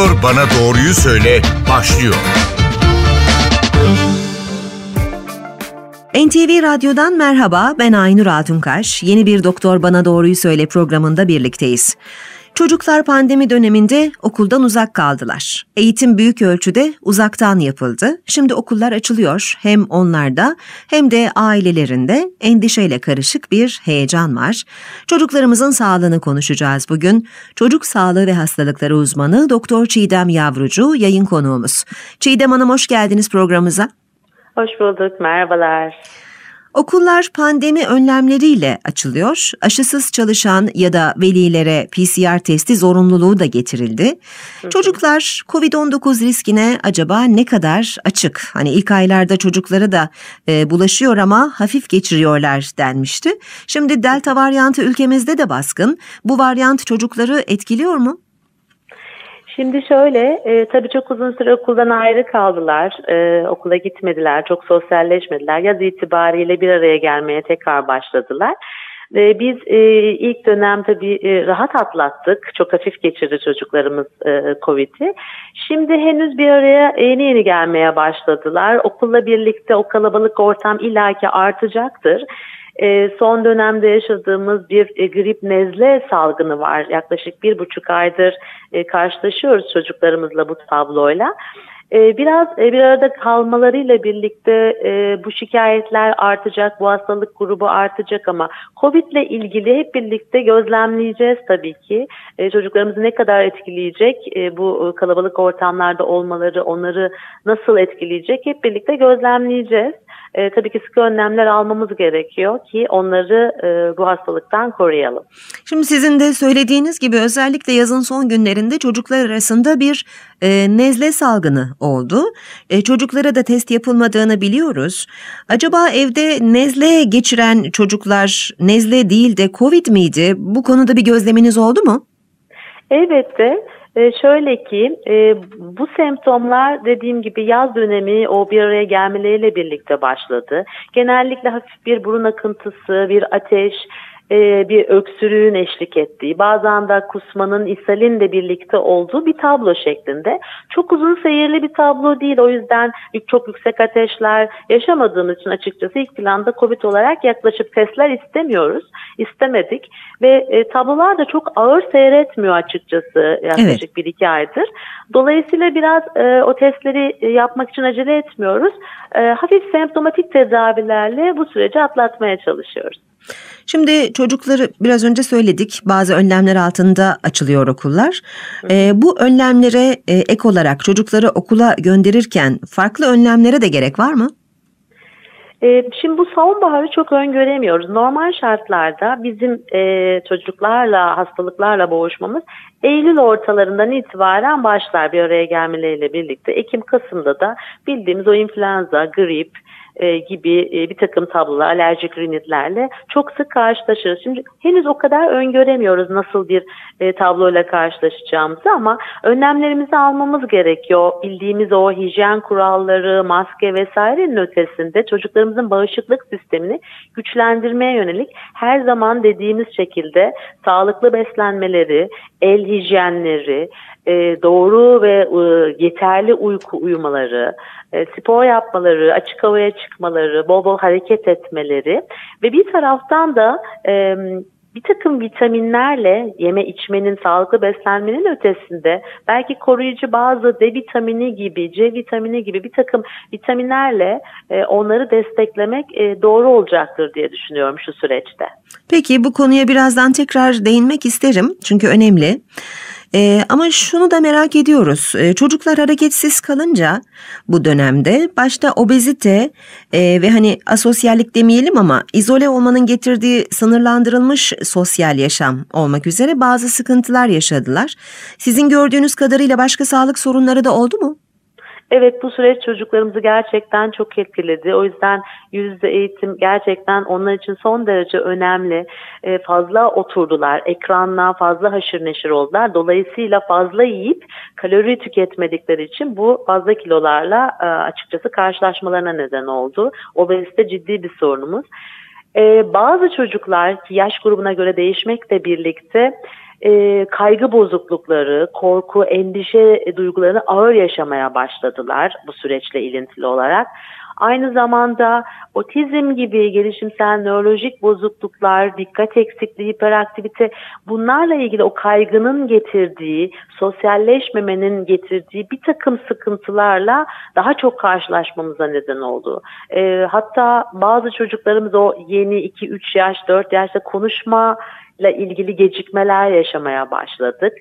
Doktor Bana Doğruyu Söyle başlıyor. NTV Radyo'dan merhaba, ben Aynur Altunkaş. Yeni bir Doktor Bana Doğruyu Söyle programında birlikteyiz. Çocuklar pandemi döneminde okuldan uzak kaldılar. Eğitim büyük ölçüde uzaktan yapıldı. Şimdi okullar açılıyor. Hem onlarda hem de ailelerinde endişeyle karışık bir heyecan var. Çocuklarımızın sağlığını konuşacağız bugün. Çocuk sağlığı ve hastalıkları uzmanı Doktor Çiğdem Yavrucu yayın konuğumuz. Çiğdem Hanım hoş geldiniz programımıza. Hoş bulduk, merhabalar. Okullar pandemi önlemleriyle açılıyor. Aşısız çalışan ya da velilere PCR testi zorunluluğu da getirildi. Çocuklar COVID-19 riskine acaba ne kadar açık? Hani ilk aylarda çocuklara da e, bulaşıyor ama hafif geçiriyorlar denmişti. Şimdi delta varyantı ülkemizde de baskın. Bu varyant çocukları etkiliyor mu? Şimdi şöyle, e, tabii çok uzun süre okuldan ayrı kaldılar, e, okula gitmediler, çok sosyalleşmediler. Yaz itibariyle bir araya gelmeye tekrar başladılar. E, biz e, ilk dönem tabii e, rahat atlattık, çok hafif geçirdi çocuklarımız e, Covid'i. Şimdi henüz bir araya yeni yeni gelmeye başladılar. Okulla birlikte o kalabalık ortam illaki artacaktır e, son dönemde yaşadığımız bir e, grip nezle salgını var. Yaklaşık bir buçuk aydır e, karşılaşıyoruz çocuklarımızla bu tabloyla. E, biraz e, bir arada kalmalarıyla birlikte e, bu şikayetler artacak, bu hastalık grubu artacak ama COVID ile ilgili hep birlikte gözlemleyeceğiz tabii ki. Çocuklarımızı ne kadar etkileyecek, bu kalabalık ortamlarda olmaları onları nasıl etkileyecek hep birlikte gözlemleyeceğiz e, tabii ki sıkı önlemler almamız gerekiyor ki onları e, bu hastalıktan koruyalım. Şimdi sizin de söylediğiniz gibi özellikle yazın son günlerinde çocuklar arasında bir e, nezle salgını oldu. E, çocuklara da test yapılmadığını biliyoruz. Acaba evde nezle geçiren çocuklar nezle değil de Covid miydi? Bu konuda bir gözleminiz oldu mu? Elbette. E, şöyle ki e, bu semptomlar dediğim gibi yaz dönemi o bir araya gelmeleriyle birlikte başladı. Genellikle hafif bir burun akıntısı, bir ateş, e, bir öksürüğün eşlik ettiği, bazen de kusmanın, ishalin de birlikte olduğu bir tablo şeklinde. Çok uzun seyirli bir tablo değil. O yüzden çok yüksek ateşler yaşamadığımız için açıkçası ilk planda COVID olarak yaklaşık testler istemiyoruz. istemedik ve e, tablolar da çok ağır seyretmiyor açıkçası yaklaşık evet. bir iki aydır. Dolayısıyla biraz e, o testleri e, yapmak için acele etmiyoruz. E, hafif semptomatik tedavilerle bu süreci atlatmaya çalışıyoruz. Şimdi çocukları biraz önce söyledik bazı önlemler altında açılıyor okullar. E, bu önlemlere e, ek olarak çocukları okula gönderirken farklı önlemlere de gerek var mı? Ee, şimdi bu sonbaharı çok öngöremiyoruz. Normal şartlarda bizim e, çocuklarla, hastalıklarla boğuşmamız Eylül ortalarından itibaren başlar bir araya gelmeleriyle birlikte. Ekim-Kasım'da da bildiğimiz o influenza, grip, e, gibi e, bir takım tablolar, alerjik rinitlerle çok sık karşılaşırız. Şimdi henüz o kadar öngöremiyoruz nasıl bir e, tabloyla karşılaşacağımızı ama önlemlerimizi almamız gerekiyor. Bildiğimiz o hijyen kuralları, maske vesairenin ötesinde çocuklarımızın bağışıklık sistemini güçlendirmeye yönelik her zaman dediğimiz şekilde sağlıklı beslenmeleri, el hijyenleri, e, doğru ve e, yeterli uyku uyumaları, e, spor yapmaları, açık havaya çıkmaları, bol bol hareket etmeleri ve bir taraftan da e, bir takım vitaminlerle yeme içmenin, sağlıklı beslenmenin ötesinde belki koruyucu bazı D vitamini gibi, C vitamini gibi bir takım vitaminlerle e, onları desteklemek e, doğru olacaktır diye düşünüyorum şu süreçte. Peki bu konuya birazdan tekrar değinmek isterim çünkü önemli. E, ama şunu da merak ediyoruz. E, çocuklar hareketsiz kalınca bu dönemde başta obezite e, ve hani asosyallik demeyelim ama izole olmanın getirdiği sınırlandırılmış sosyal yaşam olmak üzere bazı sıkıntılar yaşadılar. Sizin gördüğünüz kadarıyla başka sağlık sorunları da oldu mu? Evet bu süreç çocuklarımızı gerçekten çok etkiledi. O yüzden yüzde eğitim gerçekten onlar için son derece önemli. E, fazla oturdular, ekranla fazla haşır neşir oldular. Dolayısıyla fazla yiyip kalori tüketmedikleri için bu fazla kilolarla e, açıkçası karşılaşmalarına neden oldu. Obezite ciddi bir sorunumuz. E, bazı çocuklar ki yaş grubuna göre değişmekle birlikte e, kaygı bozuklukları, korku, endişe duygularını ağır yaşamaya başladılar bu süreçle ilintili olarak. Aynı zamanda otizm gibi gelişimsel nörolojik bozukluklar, dikkat eksikliği, hiperaktivite bunlarla ilgili o kaygının getirdiği, sosyalleşmemenin getirdiği bir takım sıkıntılarla daha çok karşılaşmamıza neden oldu. E, hatta bazı çocuklarımız o yeni 2-3 yaş, 4 yaşta konuşma ile ilgili gecikmeler yaşamaya başladık.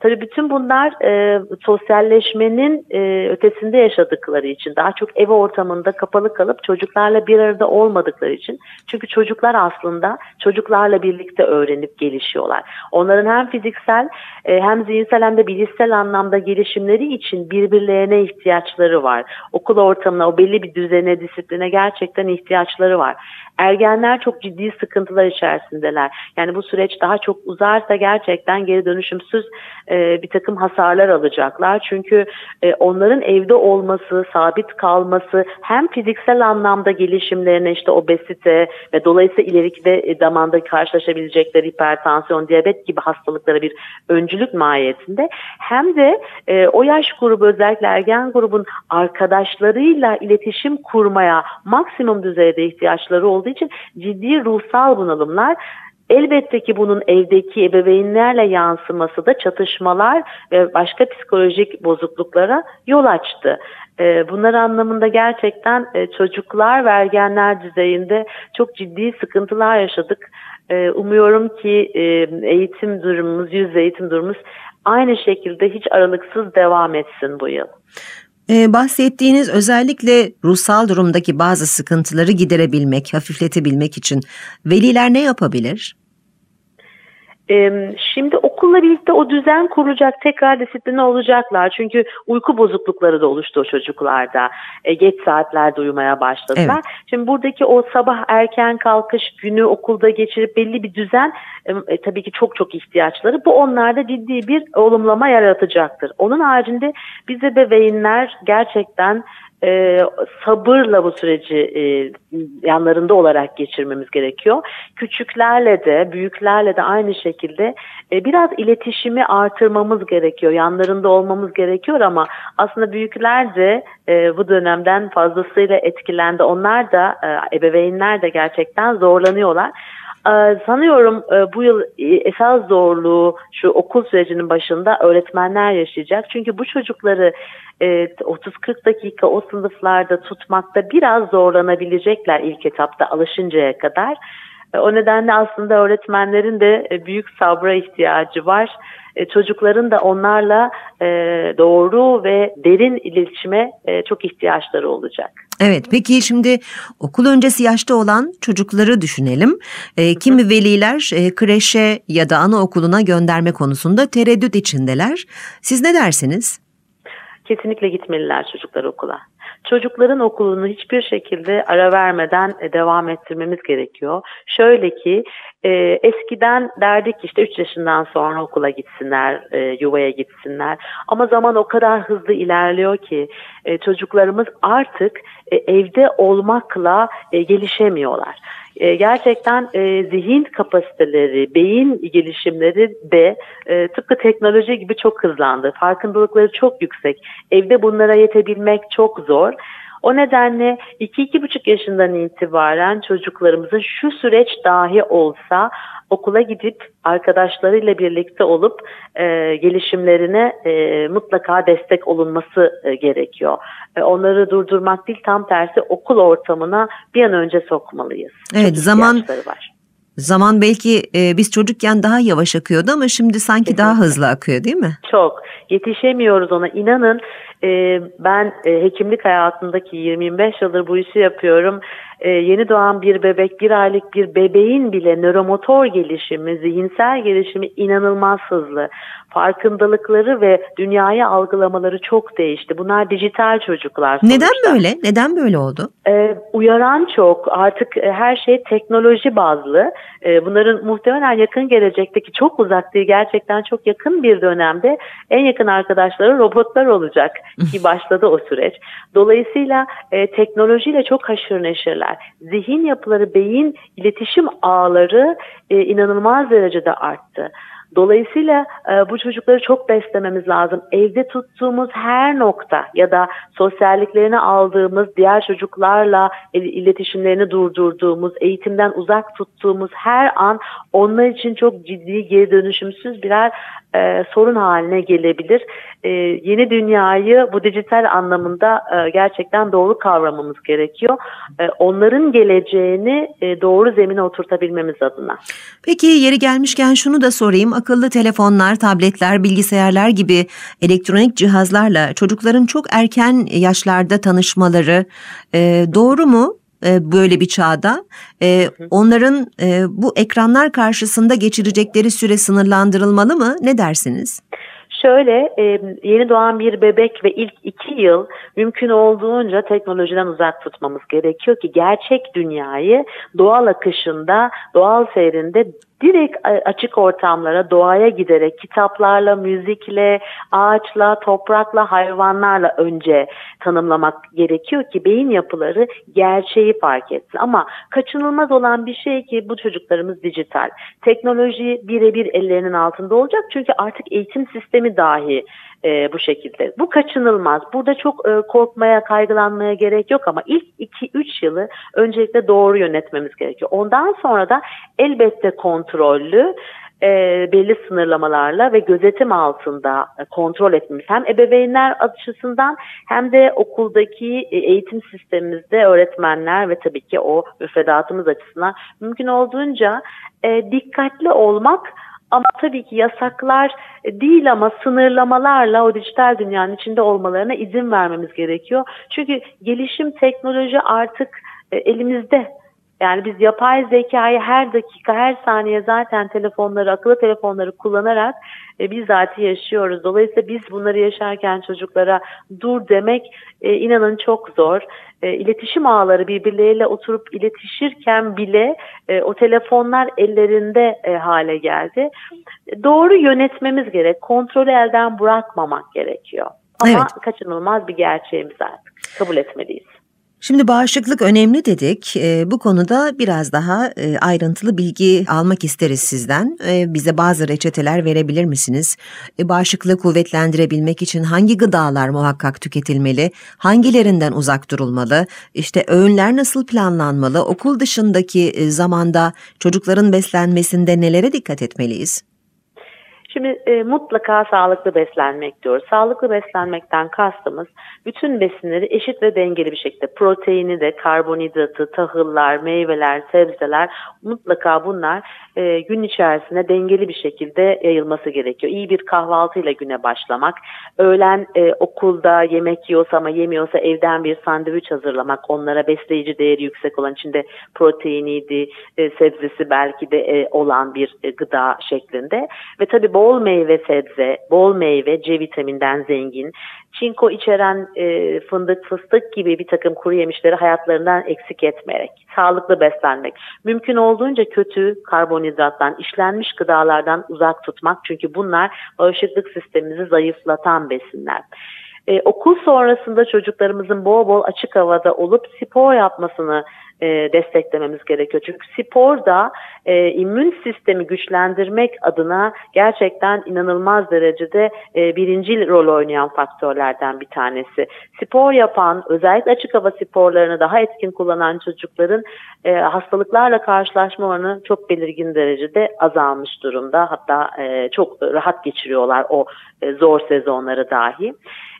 Tabii bütün bunlar e, sosyalleşmenin e, ötesinde yaşadıkları için, daha çok ev ortamında kapalı kalıp çocuklarla bir arada olmadıkları için. Çünkü çocuklar aslında çocuklarla birlikte öğrenip gelişiyorlar. Onların hem fiziksel e, hem zihinsel hem de bilişsel anlamda gelişimleri için birbirlerine ihtiyaçları var. Okul ortamına, o belli bir düzene, disipline gerçekten ihtiyaçları var. Ergenler çok ciddi sıkıntılar içerisindeler. Yani bu süreç daha çok uzarsa gerçekten geri dönüşümsüz e, bir takım hasarlar alacaklar. Çünkü e, onların evde olması, sabit kalması hem fiziksel anlamda gelişimlerine işte obezite ve dolayısıyla ilerikte e, zamanda karşılaşabilecekleri hipertansiyon, diyabet gibi hastalıklara bir öncülük mahiyetinde hem de e, o yaş grubu özellikle ergen grubun arkadaşlarıyla iletişim kurmaya maksimum düzeyde ihtiyaçları olduğu için ciddi ruhsal bunalımlar Elbette ki bunun evdeki ebeveynlerle yansıması da çatışmalar ve başka psikolojik bozukluklara yol açtı. Ee, bunlar anlamında gerçekten e, çocuklar ve ergenler düzeyinde çok ciddi sıkıntılar yaşadık. Ee, umuyorum ki e, eğitim durumumuz, yüz eğitim durumumuz aynı şekilde hiç aralıksız devam etsin bu yıl. Ee, bahsettiğiniz özellikle ruhsal durumdaki bazı sıkıntıları giderebilmek, hafifletebilmek için veliler ne yapabilir? Şimdi okulla birlikte o düzen kurulacak, tekrar disipline olacaklar. Çünkü uyku bozuklukları da oluştu o çocuklarda. E, geç saatlerde uyumaya başladılar. Evet. Şimdi buradaki o sabah erken kalkış günü okulda geçirip belli bir düzen e, tabii ki çok çok ihtiyaçları. Bu onlarda ciddi bir olumlama yaratacaktır. Onun haricinde biz ebeveynler gerçekten e, sabırla bu süreci e, yanlarında olarak geçirmemiz gerekiyor. Küçüklerle de büyüklerle de aynı şekilde e, biraz iletişimi artırmamız gerekiyor. Yanlarında olmamız gerekiyor ama aslında büyükler de e, bu dönemden fazlasıyla etkilendi. Onlar da e, ebeveynler de gerçekten zorlanıyorlar. Ee, sanıyorum e, bu yıl e, esas zorluğu şu okul sürecinin başında öğretmenler yaşayacak. Çünkü bu çocukları 30-40 e, dakika o sınıflarda tutmakta biraz zorlanabilecekler ilk etapta alışıncaya kadar. O nedenle aslında öğretmenlerin de büyük sabra ihtiyacı var. Çocukların da onlarla doğru ve derin iletişime çok ihtiyaçları olacak. Evet peki şimdi okul öncesi yaşta olan çocukları düşünelim. E, kimi veliler e, kreşe ya da anaokuluna gönderme konusunda tereddüt içindeler. Siz ne dersiniz? Kesinlikle gitmeliler çocuklar okula çocukların okulunu hiçbir şekilde ara vermeden e, devam ettirmemiz gerekiyor. Şöyle ki e, eskiden derdik işte 3 yaşından sonra okula gitsinler, e, yuvaya gitsinler. Ama zaman o kadar hızlı ilerliyor ki e, çocuklarımız artık e, evde olmakla e, gelişemiyorlar. E, gerçekten e, zihin kapasiteleri, beyin gelişimleri de e, tıpkı teknoloji gibi çok hızlandı. Farkındalıkları çok yüksek. Evde bunlara yetebilmek çok zor. O nedenle 2-2,5 yaşından itibaren çocuklarımızın şu süreç dahi olsa okula gidip arkadaşlarıyla birlikte olup e, gelişimlerine e, mutlaka destek olunması e, gerekiyor. E, onları durdurmak değil tam tersi okul ortamına bir an önce sokmalıyız. Evet Çok zaman var. Zaman belki e, biz çocukken daha yavaş akıyordu ama şimdi sanki Kesinlikle. daha hızlı akıyor değil mi? Çok. Yetişemiyoruz ona. İnanın e, ben e, hekimlik hayatındaki 20-25 yıldır bu işi yapıyorum. E, yeni doğan bir bebek, bir aylık bir bebeğin bile nöromotor gelişimi, zihinsel gelişimi inanılmaz hızlı farkındalıkları ve dünyayı algılamaları çok değişti. Bunlar dijital çocuklar. Sonuçta. Neden böyle? Neden böyle oldu? Ee, uyaran çok. Artık e, her şey teknoloji bazlı. Ee, bunların muhtemelen yakın gelecekteki çok uzak değil, gerçekten çok yakın bir dönemde en yakın arkadaşları robotlar olacak ki başladı o süreç. Dolayısıyla e, teknolojiyle çok haşır neşirler. Zihin yapıları, beyin iletişim ağları e, inanılmaz derecede arttı. Dolayısıyla e, bu çocukları çok beslememiz lazım. Evde tuttuğumuz her nokta ya da sosyalliklerini aldığımız, diğer çocuklarla iletişimlerini durdurduğumuz, eğitimden uzak tuttuğumuz her an onlar için çok ciddi geri dönüşümsüz birer e, sorun haline gelebilir. E, yeni dünyayı bu dijital anlamında e, gerçekten doğru kavramamız gerekiyor. E, onların geleceğini e, doğru zemine oturtabilmemiz adına. Peki yeri gelmişken şunu da sorayım. Akıllı telefonlar, tabletler, bilgisayarlar gibi elektronik cihazlarla çocukların çok erken yaşlarda tanışmaları e, doğru mu? E, böyle bir çağda e, onların e, bu ekranlar karşısında geçirecekleri süre sınırlandırılmalı mı? Ne dersiniz? Şöyle yeni doğan bir bebek ve ilk iki yıl mümkün olduğunca teknolojiden uzak tutmamız gerekiyor ki gerçek dünyayı doğal akışında, doğal seyrinde direkt açık ortamlara, doğaya giderek kitaplarla, müzikle, ağaçla, toprakla, hayvanlarla önce tanımlamak gerekiyor ki beyin yapıları gerçeği fark etsin. Ama kaçınılmaz olan bir şey ki bu çocuklarımız dijital. Teknoloji birebir ellerinin altında olacak çünkü artık eğitim sistemi dahi e, bu şekilde. Bu kaçınılmaz. Burada çok e, korkmaya, kaygılanmaya gerek yok ama ilk 2-3 yılı öncelikle doğru yönetmemiz gerekiyor. Ondan sonra da elbette kontrollü e, belli sınırlamalarla ve gözetim altında e, kontrol etmemiz hem ebeveynler açısından hem de okuldaki e, eğitim sistemimizde öğretmenler ve tabii ki o müfredatımız açısından mümkün olduğunca e, dikkatli olmak ama tabii ki yasaklar değil ama sınırlamalarla o dijital dünyanın içinde olmalarına izin vermemiz gerekiyor. Çünkü gelişim teknoloji artık e, elimizde. Yani biz yapay zekayı her dakika, her saniye zaten telefonları, akıllı telefonları kullanarak e, bizzat yaşıyoruz. Dolayısıyla biz bunları yaşarken çocuklara dur demek e, inanın çok zor. E, iletişim ağları birbirleriyle oturup iletişirken bile e, o telefonlar ellerinde e, hale geldi. Doğru yönetmemiz gerek. Kontrolü elden bırakmamak gerekiyor. Ama evet. kaçınılmaz bir gerçeğimiz artık. Kabul etmeliyiz. Şimdi bağışıklık önemli dedik. E, bu konuda biraz daha e, ayrıntılı bilgi almak isteriz sizden. E, bize bazı reçeteler verebilir misiniz? E, bağışıklığı kuvvetlendirebilmek için hangi gıdalar muhakkak tüketilmeli? Hangilerinden uzak durulmalı? İşte öğünler nasıl planlanmalı? Okul dışındaki e, zamanda çocukların beslenmesinde nelere dikkat etmeliyiz? Şimdi e, mutlaka sağlıklı beslenmek diyoruz. Sağlıklı beslenmekten kastımız bütün besinleri eşit ve dengeli bir şekilde proteini de, karbonhidratı, tahıllar, meyveler, sebzeler mutlaka bunlar e, gün içerisinde dengeli bir şekilde yayılması gerekiyor. İyi bir kahvaltıyla güne başlamak, öğlen e, okulda yemek yiyorsa ama yemiyorsa evden bir sandviç hazırlamak, onlara besleyici değeri yüksek olan içinde proteiniydi, e, sebzesi belki de e, olan bir e, gıda şeklinde ve tabii bol meyve sebze, bol meyve C vitaminden zengin, çinko içeren e, fındık, fıstık gibi bir takım kuru yemişleri hayatlarından eksik etmeyerek, sağlıklı beslenmek, mümkün olduğunca kötü karbonhidrattan, işlenmiş gıdalardan uzak tutmak çünkü bunlar bağışıklık sistemimizi zayıflatan besinler. Ee, okul sonrasında çocuklarımızın bol bol açık havada olup spor yapmasını e, desteklememiz gerekiyor. Çünkü spor da e, immün sistemi güçlendirmek adına gerçekten inanılmaz derecede e, birinci rol oynayan faktörlerden bir tanesi. Spor yapan, özellikle açık hava sporlarını daha etkin kullanan çocukların e, hastalıklarla karşılaşma oranı çok belirgin derecede azalmış durumda. Hatta e, çok rahat geçiriyorlar o e, zor sezonları dahi.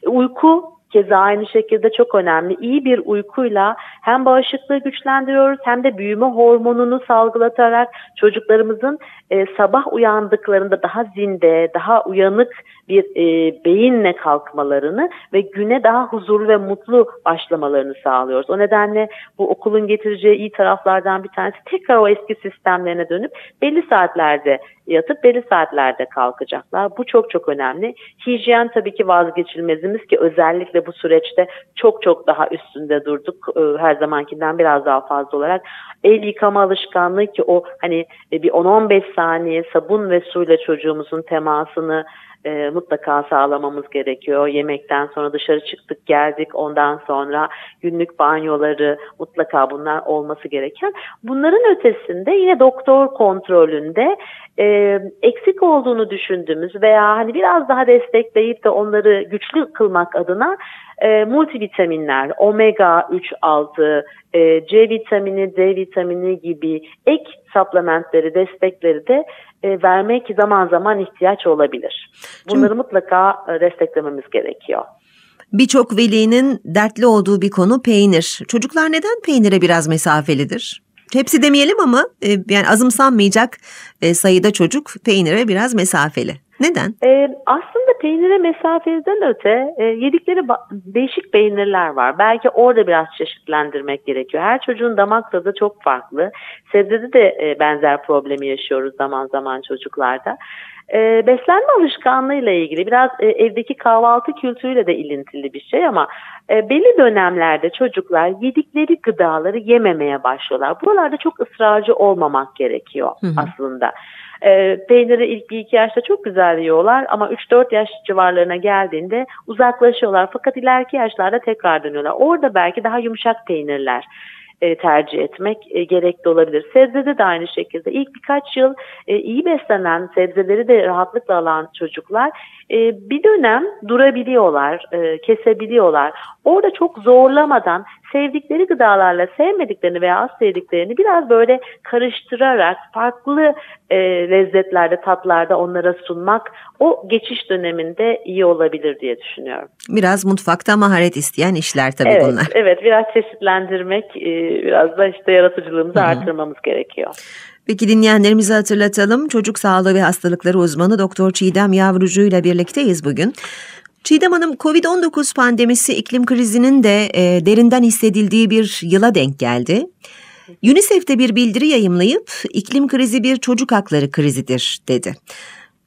Uyku Keza aynı şekilde çok önemli. İyi bir uykuyla hem bağışıklığı güçlendiriyoruz hem de büyüme hormonunu salgılatarak çocuklarımızın e, sabah uyandıklarında daha zinde, daha uyanık bir e, beyinle kalkmalarını ve güne daha huzurlu ve mutlu başlamalarını sağlıyoruz. O nedenle bu okulun getireceği iyi taraflardan bir tanesi tekrar o eski sistemlerine dönüp belli saatlerde yatıp belli saatlerde kalkacaklar. Bu çok çok önemli. Hijyen tabii ki vazgeçilmezimiz ki özellikle bu süreçte çok çok daha üstünde durduk. E, her zamankinden biraz daha fazla olarak. El yıkama alışkanlığı ki o hani bir 10-15 saniye sabun ve suyla çocuğumuzun temasını e, mutlaka sağlamamız gerekiyor. Yemekten sonra dışarı çıktık geldik ondan sonra günlük banyoları mutlaka bunlar olması gereken. Bunların ötesinde yine doktor kontrolünde e, eksik olduğunu düşündüğümüz veya hani biraz daha destekleyip de onları güçlü kılmak adına e, multivitaminler, omega 3 6, e, C vitamini, D vitamini gibi ek supplementleri, destekleri de e, vermek zaman zaman ihtiyaç olabilir. Bunları Şimdi, mutlaka e, desteklememiz gerekiyor. Birçok velinin dertli olduğu bir konu peynir. Çocuklar neden peynire biraz mesafelidir? Hepsi demeyelim ama e, yani azımsanmayacak e, sayıda çocuk peynire biraz mesafeli. Neden? Ee, aslında peynire mesafeden öte e, yedikleri değişik peynirler var. Belki orada biraz çeşitlendirmek gerekiyor. Her çocuğun damak tadı çok farklı. Sebzede de e, benzer problemi yaşıyoruz zaman zaman çocuklarda. E, beslenme alışkanlığıyla ilgili biraz e, evdeki kahvaltı kültürüyle de ilintili bir şey ama e, belli dönemlerde çocuklar yedikleri gıdaları yememeye başlıyorlar. Buralarda çok ısrarcı olmamak gerekiyor hı hı. aslında. E, peyniri ilk bir iki yaşta çok güzel yiyorlar ama 3-4 yaş civarlarına geldiğinde uzaklaşıyorlar. Fakat ileriki yaşlarda tekrar dönüyorlar. Orada belki daha yumuşak peynirler e, tercih etmek e, gerekli olabilir. Sebzede de aynı şekilde ilk birkaç yıl e, iyi beslenen sebzeleri de rahatlıkla alan çocuklar e, bir dönem durabiliyorlar, e, kesebiliyorlar. Orada çok zorlamadan sevdikleri gıdalarla sevmediklerini veya az sevdiklerini biraz böyle karıştırarak farklı e, lezzetlerde, tatlarda onlara sunmak o geçiş döneminde iyi olabilir diye düşünüyorum. Biraz mutfakta maharet isteyen işler tabii evet, bunlar. Evet, biraz çeşitlendirmek, e, biraz da işte yaratıcılığımızı Hı-hı. artırmamız gerekiyor. Peki dinleyenlerimize hatırlatalım. Çocuk sağlığı ve hastalıkları uzmanı Doktor Çiğdem Yavrucu ile birlikteyiz bugün. Çiğdem Hanım, Covid-19 pandemisi iklim krizinin de e, derinden hissedildiği bir yıla denk geldi. UNICEF bir bildiri yayımlayıp iklim krizi bir çocuk hakları krizidir dedi.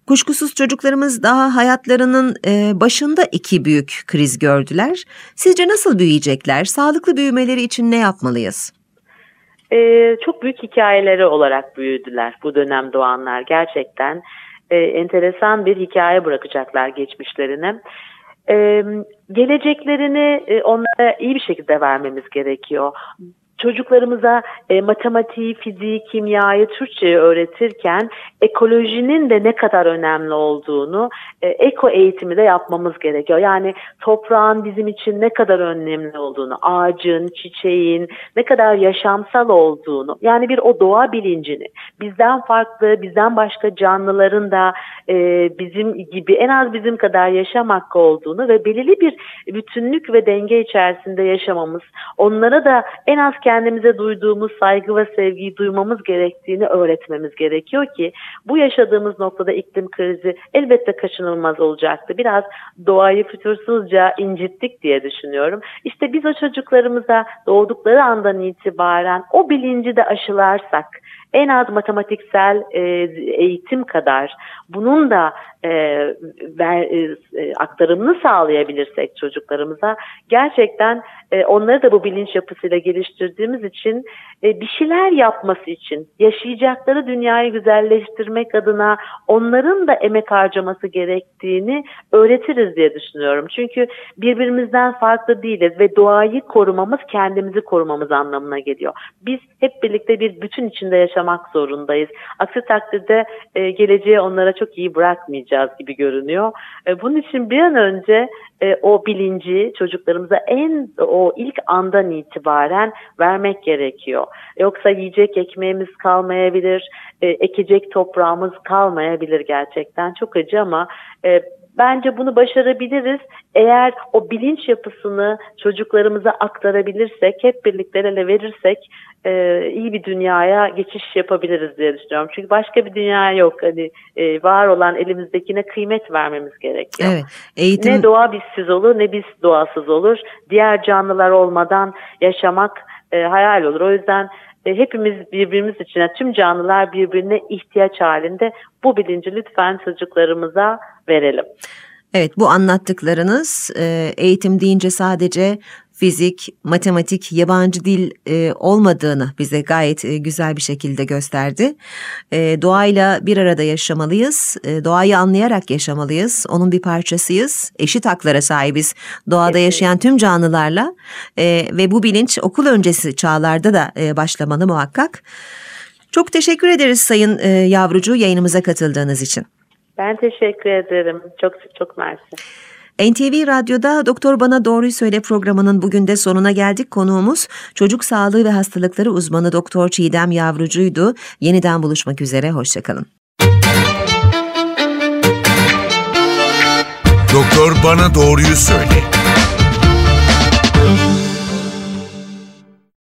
Kuşkusuz çocuklarımız daha hayatlarının e, başında iki büyük kriz gördüler. Sizce nasıl büyüyecekler? Sağlıklı büyümeleri için ne yapmalıyız? Ee, çok büyük hikayeleri olarak büyüdüler bu dönem doğanlar gerçekten. E, enteresan bir hikaye bırakacaklar geçmişlerine. E, geleceklerini e, onlara iyi bir şekilde vermemiz gerekiyor çocuklarımıza e, matematiği, fiziği, kimyayı, Türkçeyi öğretirken ekolojinin de ne kadar önemli olduğunu e, eko eğitimi de yapmamız gerekiyor. Yani toprağın bizim için ne kadar önemli olduğunu, ağacın, çiçeğin ne kadar yaşamsal olduğunu, yani bir o doğa bilincini, bizden farklı, bizden başka canlıların da e, bizim gibi en az bizim kadar yaşam hakkı olduğunu ve belirli bir bütünlük ve denge içerisinde yaşamamız, onlara da en az kendimize duyduğumuz saygı ve sevgiyi duymamız gerektiğini öğretmemiz gerekiyor ki bu yaşadığımız noktada iklim krizi elbette kaçınılmaz olacaktı. Biraz doğayı fütursuzca incittik diye düşünüyorum. İşte biz o çocuklarımıza doğdukları andan itibaren o bilinci de aşılarsak en az matematiksel e, eğitim kadar bunun da e, ver, e, e, aktarımını sağlayabilirsek çocuklarımıza gerçekten e, onları da bu bilinç yapısıyla geliştirdiğimiz için e, bir şeyler yapması için yaşayacakları dünyayı güzelleştirmek adına onların da emek harcaması gerektiğini öğretiriz diye düşünüyorum. Çünkü birbirimizden farklı değiliz ve doğayı korumamız kendimizi korumamız anlamına geliyor. Biz hep birlikte bir bütün içinde yaşamak zorundayız. Aksi takdirde e, geleceği onlara çok iyi bırakmayacağız gibi görünüyor. E, bunun için bir an önce e, o bilinci çocuklarımıza en o ilk andan itibaren vermek gerekiyor. Yoksa yiyecek ekmeğimiz kalmayabilir, e, ekecek toprağımız kalmayabilir gerçekten. Çok acı ama e, bence bunu başarabiliriz. Eğer o bilinç yapısını çocuklarımıza aktarabilirsek, hep birlikte ele verirsek e, iyi bir dünyaya geçiş yapabiliriz diye düşünüyorum. Çünkü başka bir dünya yok. Hani e, var olan elimizdekine kıymet vermemiz gerekiyor. Evet, eğitim... Ne doğa bizsiz olur ne biz doğasız olur. Diğer canlılar olmadan yaşamak e, hayal olur. O yüzden e, hepimiz birbirimiz için, tüm canlılar birbirine ihtiyaç halinde bu bilinci lütfen çocuklarımıza verelim. Evet bu anlattıklarınız e, eğitim deyince sadece fizik, matematik, yabancı dil e, olmadığını bize gayet e, güzel bir şekilde gösterdi. E, doğayla bir arada yaşamalıyız, e, doğayı anlayarak yaşamalıyız, onun bir parçasıyız, eşit haklara sahibiz doğada evet. yaşayan tüm canlılarla e, ve bu bilinç okul öncesi çağlarda da e, başlamalı muhakkak. Çok teşekkür ederiz Sayın e, Yavrucu yayınımıza katıldığınız için. Ben teşekkür ederim. Çok çok mersi. NTV Radyo'da Doktor Bana Doğruyu Söyle programının bugün de sonuna geldik. Konuğumuz çocuk sağlığı ve hastalıkları uzmanı Doktor Çiğdem Yavrucu'ydu. Yeniden buluşmak üzere, hoşçakalın. Doktor Bana Doğruyu Söyle